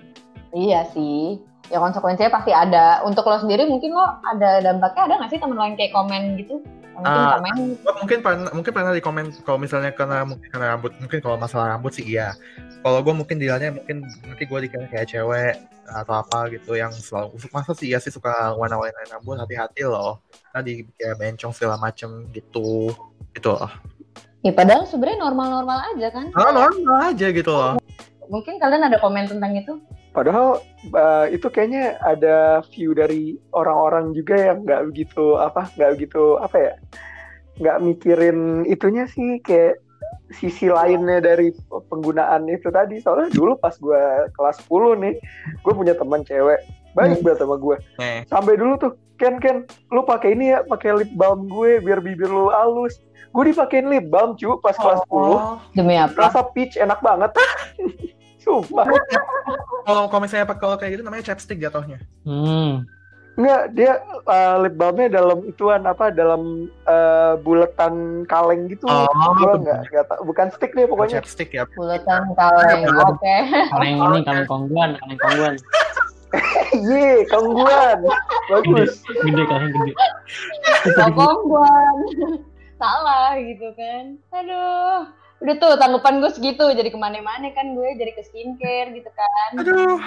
S2: Iya sih. Ya konsekuensinya pasti ada. Untuk lo sendiri mungkin lo ada dampaknya ada nggak sih temen lo yang kayak komen gitu? Mungkin komen.
S4: Oh, mungkin pernah mungkin pernah di komen kalau misalnya karena mungkin karena rambut mungkin kalau masalah rambut sih iya. Kalau gue mungkin dilihatnya mungkin nanti gue dikira kayak cewek atau apa gitu yang selalu masa sih iya sih suka warna-warnain rambut hati-hati loh. Tadi kayak bencong segala macem gitu gitu loh.
S2: Ya padahal sebenarnya normal-normal aja kan.
S4: Ah, normal aja gitu loh.
S2: Mungkin kalian ada komen tentang itu?
S5: Padahal uh, itu kayaknya ada view dari orang-orang juga yang nggak begitu apa nggak begitu apa ya nggak mikirin itunya sih kayak sisi lainnya dari penggunaan itu tadi. Soalnya dulu pas gue kelas 10 nih gue punya teman cewek baik banget sama gue
S4: Nih.
S5: sampai dulu tuh Ken Ken lu pakai ini ya pakai lip balm gue biar bibir lu halus. Gue dipakein lip balm cu pas kelas 10
S4: Oh,
S2: Demi apa?
S5: rasa peach enak banget sumpah
S4: kalau kalau misalnya pakai kalau kayak gitu namanya chapstick jatuhnya.
S3: Hmm.
S5: Enggak, dia uh, lip balmnya dalam ituan apa dalam uh, buletan kaleng gitu.
S4: Oh,
S5: Gua enggak enggak tahu, bukan stick deh pokoknya.
S4: chapstick ya.
S2: Buletan kaleng. Oke.
S3: Kaleng ini kaleng kongguan, kaleng kongguan.
S5: Ye, kongguan. Bagus.
S3: Gede kaleng gede.
S2: Kokongguan. Salah gitu kan. Aduh. Udah tuh tanggapan gue segitu. Jadi ke mana-mana kan gue jadi ke skincare gitu kan.
S4: Aduh.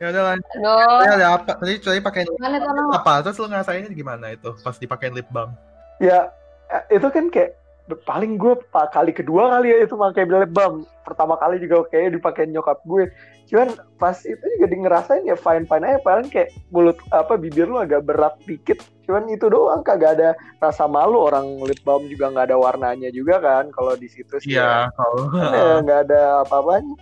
S4: Ya udah lah.
S2: Aduh.
S4: Tadi ada apa? Tadi tadi pakai
S2: Gimana
S4: apa? Terus lu ngerasainnya gimana itu pas dipakein lip balm?
S5: Ya, eh, itu kan kayak paling gue pak kali kedua kali ya itu pakai lip balm. Pertama kali juga kayaknya dipakein nyokap gue. Cuman pas itu juga di ngerasain ya fine fine aja paling kayak mulut apa bibir lu agak berat dikit. Cuman itu doang kagak ada rasa malu orang lip balm juga nggak ada warnanya juga kan kalau di situ sih. ya.
S4: Iya, kalau
S5: Eh, nggak ada apa-apanya.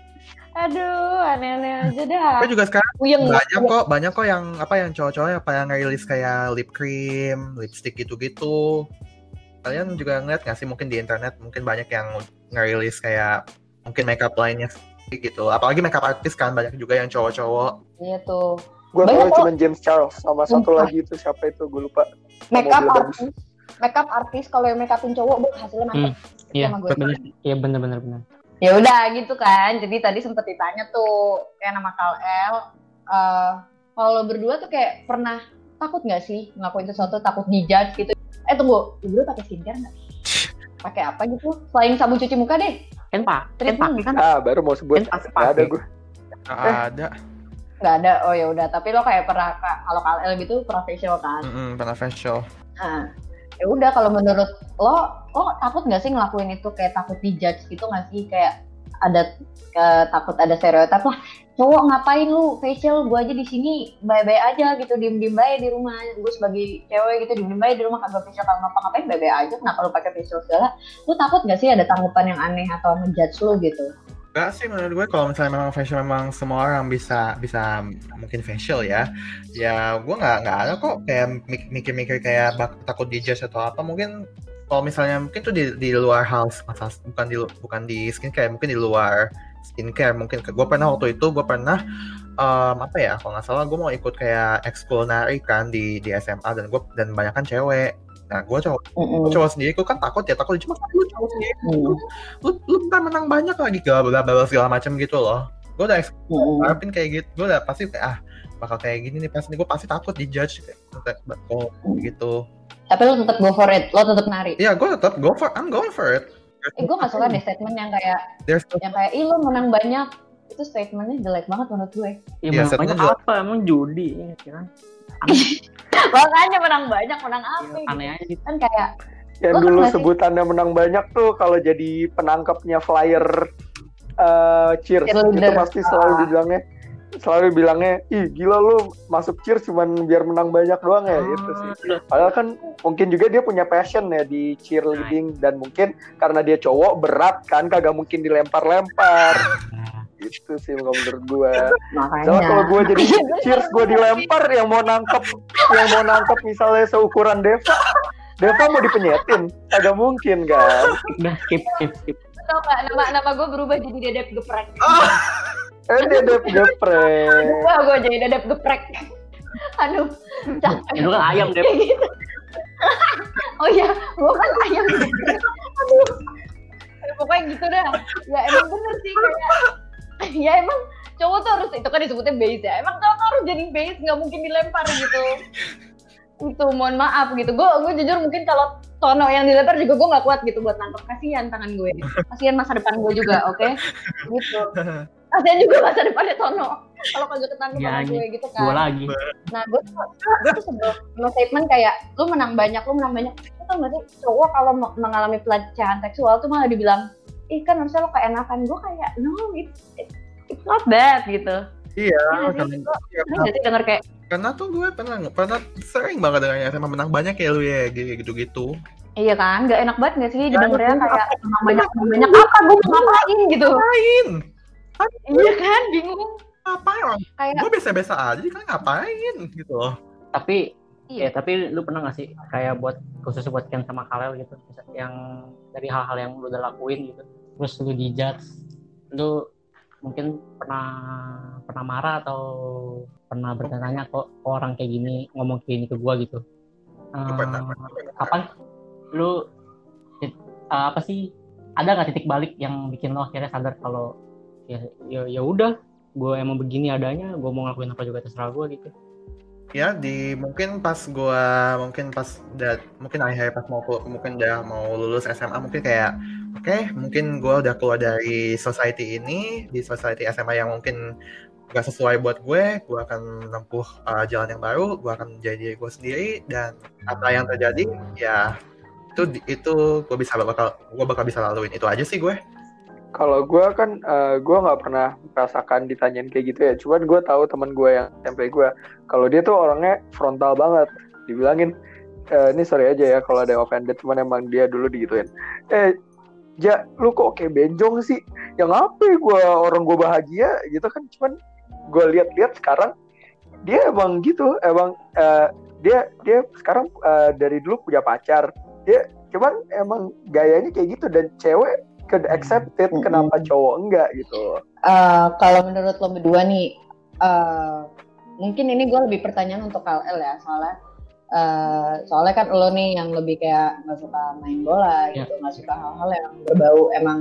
S2: Aduh, aneh-aneh aja dah.
S4: Tapi juga sekarang
S2: Puyeng.
S4: banyak kok, banyak kok yang apa yang cowok-cowok yang pada ngerilis kayak lip cream, lipstick gitu-gitu. Kalian juga ngeliat nggak sih mungkin di internet mungkin banyak yang ngerilis kayak mungkin makeup lainnya gitu. Apalagi makeup artis kan banyak juga yang cowok-cowok.
S2: Iya tuh.
S5: Gue tahu
S2: kok.
S5: cuma James Charles sama satu
S2: Sumpah.
S5: lagi itu siapa itu gue lupa.
S2: Makeup artis. Makeup artis kalau yang makeupin cowok, bu, hasilnya mantap.
S3: Iya,
S2: Sama gue.
S3: bener. Iya bener bener bener.
S2: Ya udah gitu kan. Jadi tadi sempet ditanya tuh kayak nama Kal El. eh, kalau berdua tuh kayak pernah takut nggak sih ngelakuin sesuatu takut dijudge gitu? Eh tunggu, lu berdua pakai skincare nggak? Pakai apa gitu? Selain sabun cuci muka deh.
S3: Kan pak, kan pakai kan?
S5: Ah, baru mau sebut. Nggak ada gue.
S4: Nggak
S5: Eh.
S4: ada.
S2: Nggak ada. Oh ya udah. Tapi lo kayak pernah kalau Kal El gitu profesional kan?
S4: Mm-mm, pernah facial.
S2: Nah, ya udah kalau menurut lo, lo takut nggak sih ngelakuin itu kayak takut dijudge gitu nggak sih kayak ada eh, takut ada stereotip lah cowok ngapain lu? Facial gue aja di sini bye-bye aja gitu. Diem-diem baik di rumah. Gue sebagai cewek gitu diem-diem baik di rumah kagak facial kagak ngapa-ngapain bye-bye aja? Kenapa lu pakai facial segala? Lu takut gak sih ada tanggapan yang aneh atau ngejudge lu gitu?
S4: Enggak sih menurut gue kalau misalnya memang facial memang semua orang bisa bisa mungkin facial ya. Ya gue nggak nggak ada kok kayak mik- mikir-mikir kayak bak- takut dijudge atau apa. Mungkin kalau misalnya mungkin tuh di, di luar hal bukan di bukan di skincare mungkin di luar skincare mungkin gue pernah waktu itu gue pernah em, apa ya kalau nggak salah gue mau ikut kayak ekskul nari kan di di SMA dan gue dan banyak kan cewek. Nah gue cowok
S2: Mm-mm.
S4: cowok sendiri gue kan takut ya takut. Cuma kan lu cowok sendiri
S2: Mm.
S4: lu lu ntar menang banyak lagi gak bla bla segala macam gitu loh. Gue udah harapin kayak gitu gue udah pasti kayak ah bakal kayak gini nih pasti gue pasti takut di judge kayak oh gitu?
S2: Tapi lu tetap go for it lo tetap nari?
S4: Ya gue tetap go for I'm going for it
S2: eh, gue gak suka deh statement yang kayak
S4: there's
S2: yang kayak ih lo menang banyak itu statementnya jelek banget menurut gue
S3: Ya,
S4: Iya,
S3: banyak
S4: setnya
S3: banyak
S4: juga-
S3: apa emang judi ya kan?
S2: makanya menang banyak menang apa
S3: Ya,
S2: gitu.
S3: aneh aja gitu.
S2: kan kayak
S5: Yang dulu sebutannya menang banyak tuh kalau jadi penangkapnya flyer eh cheers itu pasti selalu
S2: Ah.
S5: dibilangnya selalu bilangnya ih gila lu masuk cheers cuman biar menang banyak doang ya gitu sih. Padahal kan mungkin juga dia punya passion ya di cheerleading dan mungkin karena dia cowok berat kan kagak mungkin dilempar-lempar.
S3: Nah,
S5: Itu sih kalau menurut gue.
S2: makanya
S5: Soalnya kalau gue jadi cheers gue dilempar yang mau nangkep yang mau nangkep misalnya seukuran Deva, Deva mau dipenyetin, agak mungkin kan.
S3: udah skip skip skip.
S2: tau gak nama nama gue berubah jadi dedep geprek
S5: Eh dedep geprek.
S2: Wah, gue jadi dedep geprek. Aduh, capek.
S3: Itu kan ayam deh.
S2: Gitu. oh iya, gue kan ayam geprek. Aduh. Ya, pokoknya gitu dah. Ya emang bener sih kayak. Ya emang cowok tuh harus itu kan disebutnya base ya. Emang cowok tuh harus jadi base, nggak mungkin dilempar gitu. itu mohon maaf gitu. Gue gue jujur mungkin kalau Tono yang dilempar juga gue nggak kuat gitu buat nangkep kasihan tangan gue. Kasihan masa depan gue juga, oke? Gitu. Kasihan juga masa depannya Tono. Kalau kagak ketangkep
S3: Ya,
S2: sama gue gitu kan.
S3: Dua lagi.
S2: Nah, gue tuh, gue tuh sebel sama statement kayak, lu menang banyak, lu menang banyak. Tau gak sih, cowok kalau me- mengalami pelecehan seksual tuh malah dibilang, ih kan harusnya lo keenakan. Gue kayak, no, it's, it's, it's not bad gitu.
S4: iya
S2: Iya
S4: karena,
S2: sih, gue
S4: iya,
S2: gak sih denger kayak,
S4: karena tuh gue pernah pernah sering banget dengannya SMA menang banyak ya lu ya gitu gitu
S2: iya kan, gak enak banget gak sih
S4: Ya,
S2: didengernya
S4: itu
S2: kayak, menang banyak, menang banyak apa, gue mau ngapain gitu.
S4: ngapain
S2: Iya kan, bingung.
S4: ngapain orang
S2: Kayak,
S4: gue biasa-biasa aja jadi kalian ngapain gitu loh
S3: Tapi
S2: Iya.
S3: ya tapi lu pernah gak sih kayak buat khusus buat Ken sama Kalel gitu yang dari hal-hal yang lu udah lakuin gitu terus lu dijudge lu mungkin pernah pernah marah atau pernah bertanya kok kok orang kayak gini ngomong kayak gini ke gua gitu
S4: Gue
S3: Eh,
S4: pernah, pernah, pernah.
S3: kapan lu eh, apa sih ada nggak titik balik yang bikin lo akhirnya sadar kalau ya ya ya udah. Gue emang begini adanya gue mau ngelakuin apa juga terserah gue gitu.
S4: Ya di mungkin pas gua mungkin pas udah mungkin akhir pas mau mungkin udah mau lulus SMA mungkin kayak oke mungkin gua udah keluar dari society ini di society SMA yang mungkin gak sesuai buat gue gua akan menempuh uh, jalan yang baru gua akan jadi gue sendiri dan apa yang terjadi ya itu itu gue bisa bakal gue bakal bisa laluin itu aja sih gue
S5: Kalau gue kan, eh, gue nggak pernah merasakan ditanyain kayak gitu ya. Cuman gue tahu teman gue yang SMP gue, kalau dia tuh orangnya frontal banget. Dibilangin, eh, ini sorry aja ya kalau ada yang offended, cuman emang dia dulu digituin. Eh, Ja, lu kok kayak benjong sih? Yang apa ya gue orang gue bahagia gitu kan? Cuman gue lihat-lihat sekarang dia emang gitu, emang eh, dia dia sekarang eh, dari dulu punya pacar. Dia cuman emang gayanya kayak gitu dan cewek could accept it, kenapa cowok enggak gitu.
S2: Eh, kalau menurut lo berdua nih, eh, mungkin ini gue lebih pertanyaan untuk KL ya, soalnya eh, soalnya kan lo nih yang lebih kayak nggak suka main bola
S3: Ya.
S2: gitu, nggak suka hal-hal yang berbau emang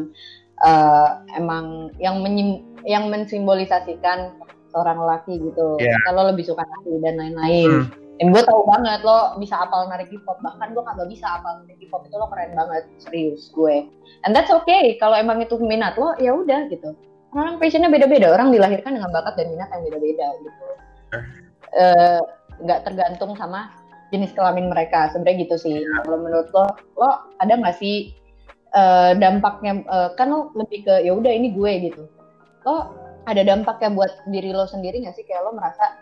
S2: eh, emang yang menyim- yang mensimbolisasikan seorang lelaki gitu.
S4: Ya.
S2: Kalau lebih suka nari dan lain-lain.
S4: Hmm.
S2: Dan gue tahu banget lo bisa apal narik hip hop, bahkan gue kagak bisa apal narik hip hop itu lo keren banget, serius gue. And that's okay, kalau emang itu minat lo ya udah gitu. Orang passionnya beda-beda, orang dilahirkan dengan bakat dan minat yang beda-beda gitu. Eh, nggak tergantung sama jenis kelamin mereka, sebenarnya gitu sih. Nah, kalau menurut lo, lo ada nggak sih eh, dampaknya eh, kan lo lebih ke ya udah ini gue gitu lo ada dampaknya buat diri lo sendiri nggak sih kayak lo merasa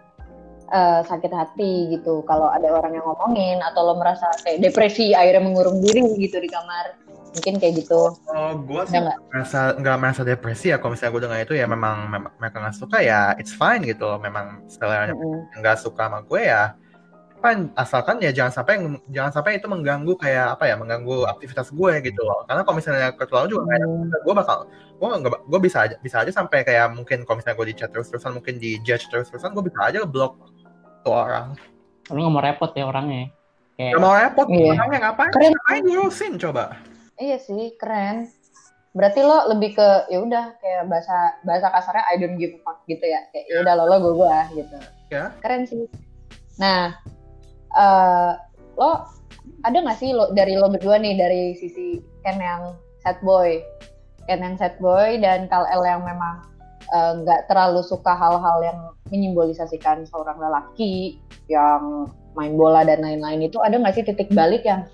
S2: eh, sakit hati gitu kalau ada orang yang ngomongin atau lo merasa kayak depresi akhirnya mengurung diri gitu di kamar mungkin kayak gitu
S4: Oh, gue sih
S2: nggak?
S4: merasa nggak merasa depresi ya. Kalau misalnya gue dengar itu ya memang, memang mereka nggak suka ya, it's fine gitu. Memang seleranya
S2: Mm-mm.
S4: nggak suka sama gue ya, fine. Asalkan ya jangan sampai jangan sampai itu mengganggu kayak apa ya, mengganggu aktivitas gue gitu loh. Karena kalau misalnya keterlaluan juga kayak gue bakal gue nggak gue bisa aja bisa aja sampai kayak mungkin kalau misalnya gue di chat terus terusan mungkin di judge terus terusan gue bisa aja blok tuh orang.
S3: Lu nggak mau repot ya orangnya. Kayak
S4: Gak mau repot
S2: Iya.
S4: orangnya ngapain?
S2: Keren.
S4: Ngapain diurusin coba?
S2: Iya sih, keren. Berarti lo lebih ke ya udah kayak bahasa bahasa kasarnya I don't give a fuck gitu ya. Kayak ya udah lo lo gue gue gitu.
S4: Ya.
S2: Keren sih. Nah, eh lo ada nggak sih lo dari lo berdua nih dari sisi Ken yang sad boy, Ken yang sad boy dan Kal El yang memang eh, nggak terlalu suka hal-hal yang menyimbolisasikan seorang lelaki yang main bola dan lain-lain. Itu ada nggak sih titik balik yang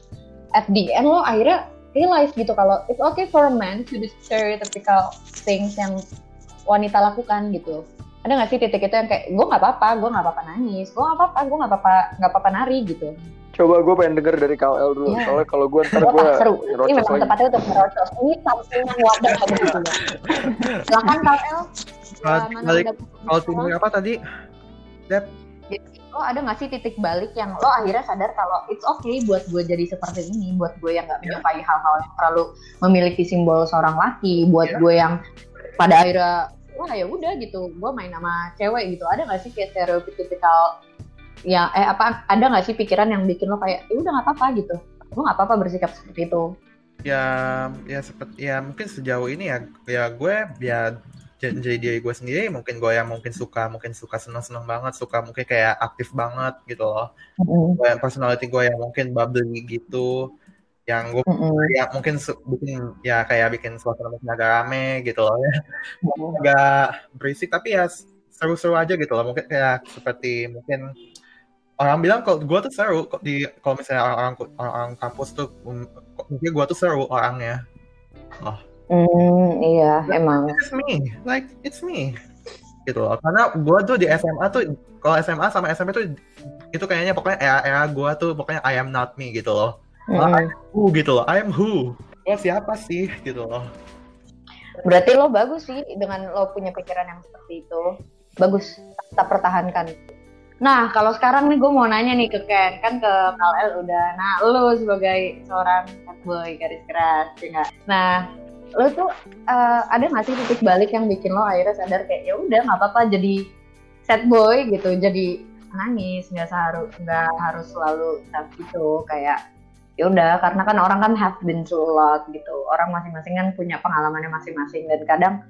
S2: at the end lo akhirnya realize gitu kalau it's okay for a man to do stereotypical things yang wanita lakukan gitu. Ada nggak sih titik itu yang kayak gue nggak apa-apa gue nggak apa-apa nangis gue nggak apa-apa gue nggak apa-apa nggak apa-apa nari gitu
S5: Coba gue pengen denger dari KL dulu.
S2: Iya.
S5: Soalnya kalau gue ntar gue
S2: seru ini memang
S5: lagi.
S2: tempatnya untuk merocos ini samping yang wadah kayak gitu silakan KL
S4: Kalau tidur apa tadi?
S2: lo ada nggak sih titik balik yang lo akhirnya sadar kalau it's okay buat gue jadi seperti ini, buat gue yang nggak menyukai hal-hal yang terlalu memiliki simbol seorang laki, buat
S4: Iya.
S2: gue yang pada akhirnya wah ya udah gitu, gue main sama cewek gitu, ada nggak sih kayak stereotipikal ya eh apa ada nggak sih pikiran yang bikin lo kayak ya udah nggak apa-apa gitu, lo nggak apa-apa bersikap seperti itu.
S4: Ya, ya seperti ya mungkin sejauh ini ya, ya gue ya jadi diri gue sendiri. Mungkin gue yang mungkin suka, mungkin suka seneng-seneng banget, suka mungkin kayak aktif banget gitu loh. Gue personality gue yang mungkin bubbly gitu, yang gue ya mungkin bikin ya kayak bikin suasana mungkin agak rame gitu loh ya, agak berisik tapi ya seru-seru aja gitu loh. Mungkin kayak seperti mungkin orang bilang kalau gue tuh seru kok di kalau misalnya orang-orang orang kampus tuh mm, mungkin gue tuh seru orangnya.
S2: Hmm, iya emang.
S4: It's me, like it's me, gitu loh. Karena gue tuh di SMA tuh, kalau SMA sama SMP tuh itu kayaknya pokoknya era, era gue tuh pokoknya I am not me gitu loh.
S2: Mm-mm.
S4: Who gitu loh, I am who. Gue siapa sih gitu loh.
S2: Berarti lo bagus sih dengan lo punya pikiran yang seperti itu. Bagus, kita pertahankan. Nah, kalau sekarang nih gue mau nanya nih ke Ken, kan ke KL udah. Nah, lo sebagai seorang boy garis keras, ya? Nah, lo tuh eh, ada nggak sih titik balik yang bikin lo akhirnya sadar kayak ya udah nggak apa-apa jadi sad boy gitu, jadi nangis nggak harus nggak harus selalu tough gitu. Kayak ya udah karena kan orang kan have been through a lot gitu. Orang masing-masing kan punya pengalamannya masing-masing. Dan kadang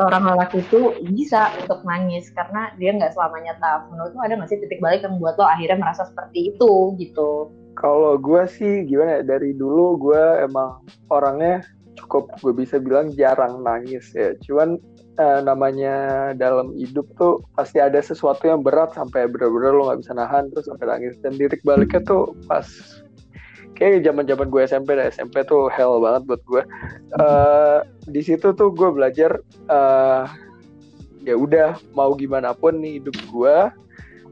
S2: seorang lelaki itu bisa untuk nangis karena dia nggak selamanya tough menurut lo ada nggak sih titik balik yang buat lo akhirnya merasa seperti itu gitu
S5: Kalau gue sih gimana ya, dari dulu gue emang orangnya cukup gue bisa bilang jarang nangis ya. Cuman eh, namanya dalam hidup tuh pasti ada sesuatu yang berat sampai bener-bener lo nggak bisa nahan terus sampai nangis. Dan titik baliknya tuh pas kayak zaman zaman gue SMP dan SMP tuh hell banget buat gue. Eh, di situ tuh gue belajar eh, ya udah mau gimana pun nih hidup gue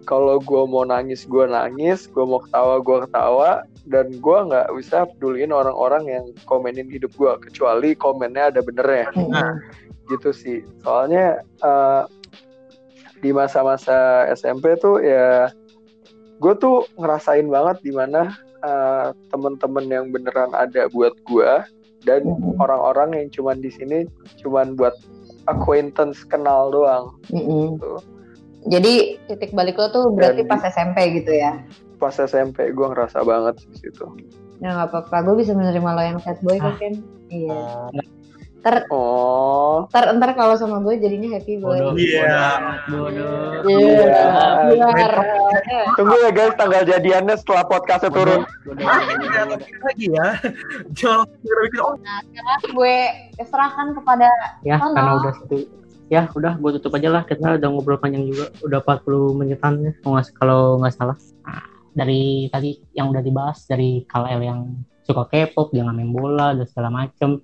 S5: kalau gue mau nangis gue nangis gue mau ketawa gue ketawa dan gue nggak bisa peduliin orang-orang yang komenin hidup gue kecuali komennya ada benernya. Gitu sih. Soalnya eh, di masa-masa SMP tuh ya gue tuh ngerasain banget di mana eh, temen-temen yang beneran ada buat gue dan orang-orang yang cuman di sini cuman buat acquaintance kenal doang.
S2: Mm-mm.
S5: gitu.
S2: jadi titik balik lo tuh berarti
S5: Dan
S2: pas SMP gitu ya?
S5: Pas SMP gue ngerasa banget di situ.
S2: Ya nggak apa-apa. Gue bisa menerima lo yang sad boy kok Ken? Iya.
S4: Oh,
S2: ntar
S5: oh
S2: ntar ntar kalau sama gue jadinya happy boy
S3: bodoh.
S4: Iya.
S3: Bodoh.
S2: Iya,
S5: Iya. tunggu ya guys tanggal jadiannya setelah podcastnya turun
S4: jangan lagi ya. Jangan jangan bikin oh
S2: gue serahkan kepada
S3: Ya,
S2: Halo.
S3: karena udah satu ya udah gue tutup aja lah kita udah ngobrol panjang juga udah 40 menitan ya kalau nggak- kalau nggak salah Nah, dari tadi yang udah dibahas dari KLL yang suka K-pop dia nggak main bola dan segala macem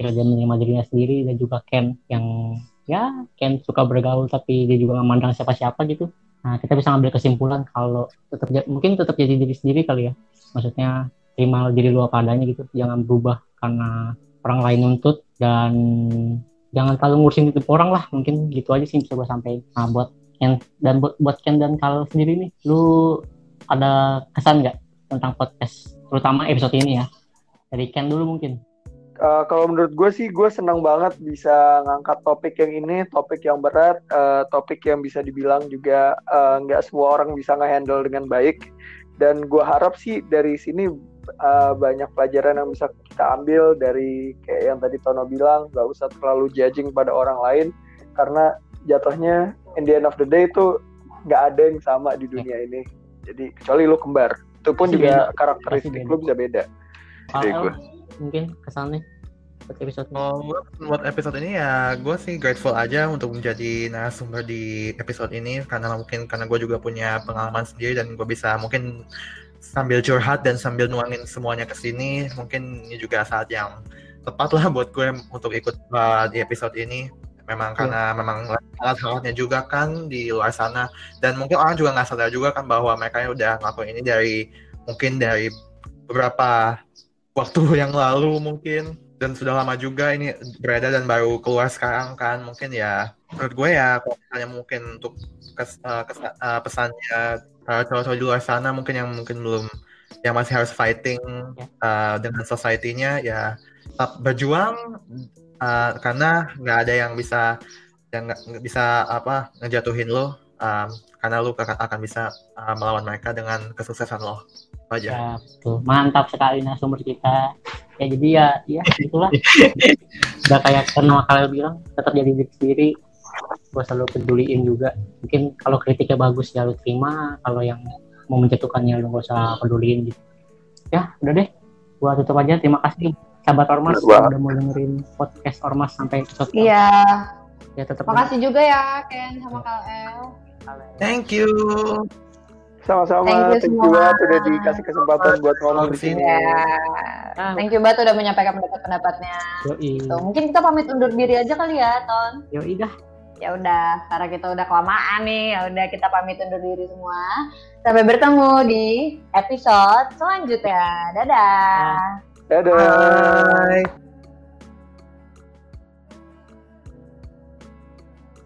S3: akhirnya dia dirinya sendiri dan juga Ken yang ya Ken suka bergaul tapi dia juga nggak mandang siapa-siapa gitu. Nah kita bisa ngambil kesimpulan kalau tetap mungkin tetap jadi diri sendiri kali ya. Maksudnya terima diri lu apa adanya gitu. Jangan berubah karena orang lain nuntut dan jangan terlalu ngurusin hidup orang lah. Mungkin gitu aja sih bisa gue sampaikan. Nah buat Ken dan buat, buat Ken dan Kal sendiri nih lu ada kesan nggak tentang podcast terutama episode ini ya? Dari Ken dulu mungkin
S5: Uh, kalau menurut gue sih gue senang banget bisa ngangkat topik yang ini, topik yang berat, uh, topik yang bisa dibilang juga uh, nggak semua orang bisa ngehandle dengan baik. Dan gue harap sih dari sini uh, banyak pelajaran yang bisa kita ambil dari kayak yang tadi Tono bilang, nggak usah terlalu judging pada orang lain karena jatuhnya in the end of the day itu nggak ada yang sama di dunia ini. Jadi kecuali lu kembar, itu pun juga
S3: beda.
S5: karakteristik lu bisa beda.
S3: Kalau
S5: Dari gue.
S3: Mungkin kesannya buat episode ini.
S4: Gue buat episode ini ya gue sih grateful aja untuk menjadi narasumber di episode ini karena mungkin karena gue juga punya pengalaman sendiri dan gue bisa mungkin sambil curhat dan sambil nuangin semuanya ke sini mungkin ini juga saat yang tepat lah buat gue untuk ikut uh, di episode ini. Memang karena memang sangat-sangatnya juga kan di luar sana dan mungkin orang juga nggak sadar juga kan bahwa mereka udah ngelakuin ini dari mungkin dari beberapa waktu yang lalu mungkin. Dan sudah lama juga ini beredar dan baru keluar sekarang kan. Mungkin ya menurut gue ya kalau misalnya mungkin untuk kes, uh, kes- uh, pesannya para cowok-cowok di luar sana mungkin yang mungkin belum yang masih harus fighting uh, dengan society-nya ya tetap berjuang uh, karena nggak ada yang bisa yang nggak bisa apa ngejatuhin lo um, karena lo akan, akan bisa uh, melawan mereka dengan kesuksesan lo. Aja?
S3: Ya betul. Mantap sekali narasumber kita. Ya jadi ya ya itulah. Udah kayak karena kalian bilang tetap jadi diri sendiri. Gue selalu peduliin juga. Mungkin kalau kritiknya bagus ya lu terima. Kalau yang mau menjatuhkannya lu gak usah peduliin gitu. Ya udah deh. Gua tutup aja. Terima kasih sahabat Ormas udah mau dengerin podcast Ormas sampai episode
S2: Iya.
S3: ya tetap
S2: Makasih juga ya Ken sama Kal El.
S4: Thank you
S5: Sama-sama,
S2: Thank you
S5: thank you
S2: semua.
S5: banget udah dikasih kesempatan buat ngomong di sini.
S2: Ya.
S3: Ah.
S2: Thank you banget udah menyampaikan pendapat-pendapatnya.
S3: yoi
S2: Tuh, mungkin kita pamit undur diri aja kali ya, Ton.
S3: yoi dah
S2: Ya udah, karena kita udah kelamaan nih, ya udah kita pamit undur diri semua. Sampai bertemu di episode selanjutnya. Dadah.
S5: Dadah.
S4: bye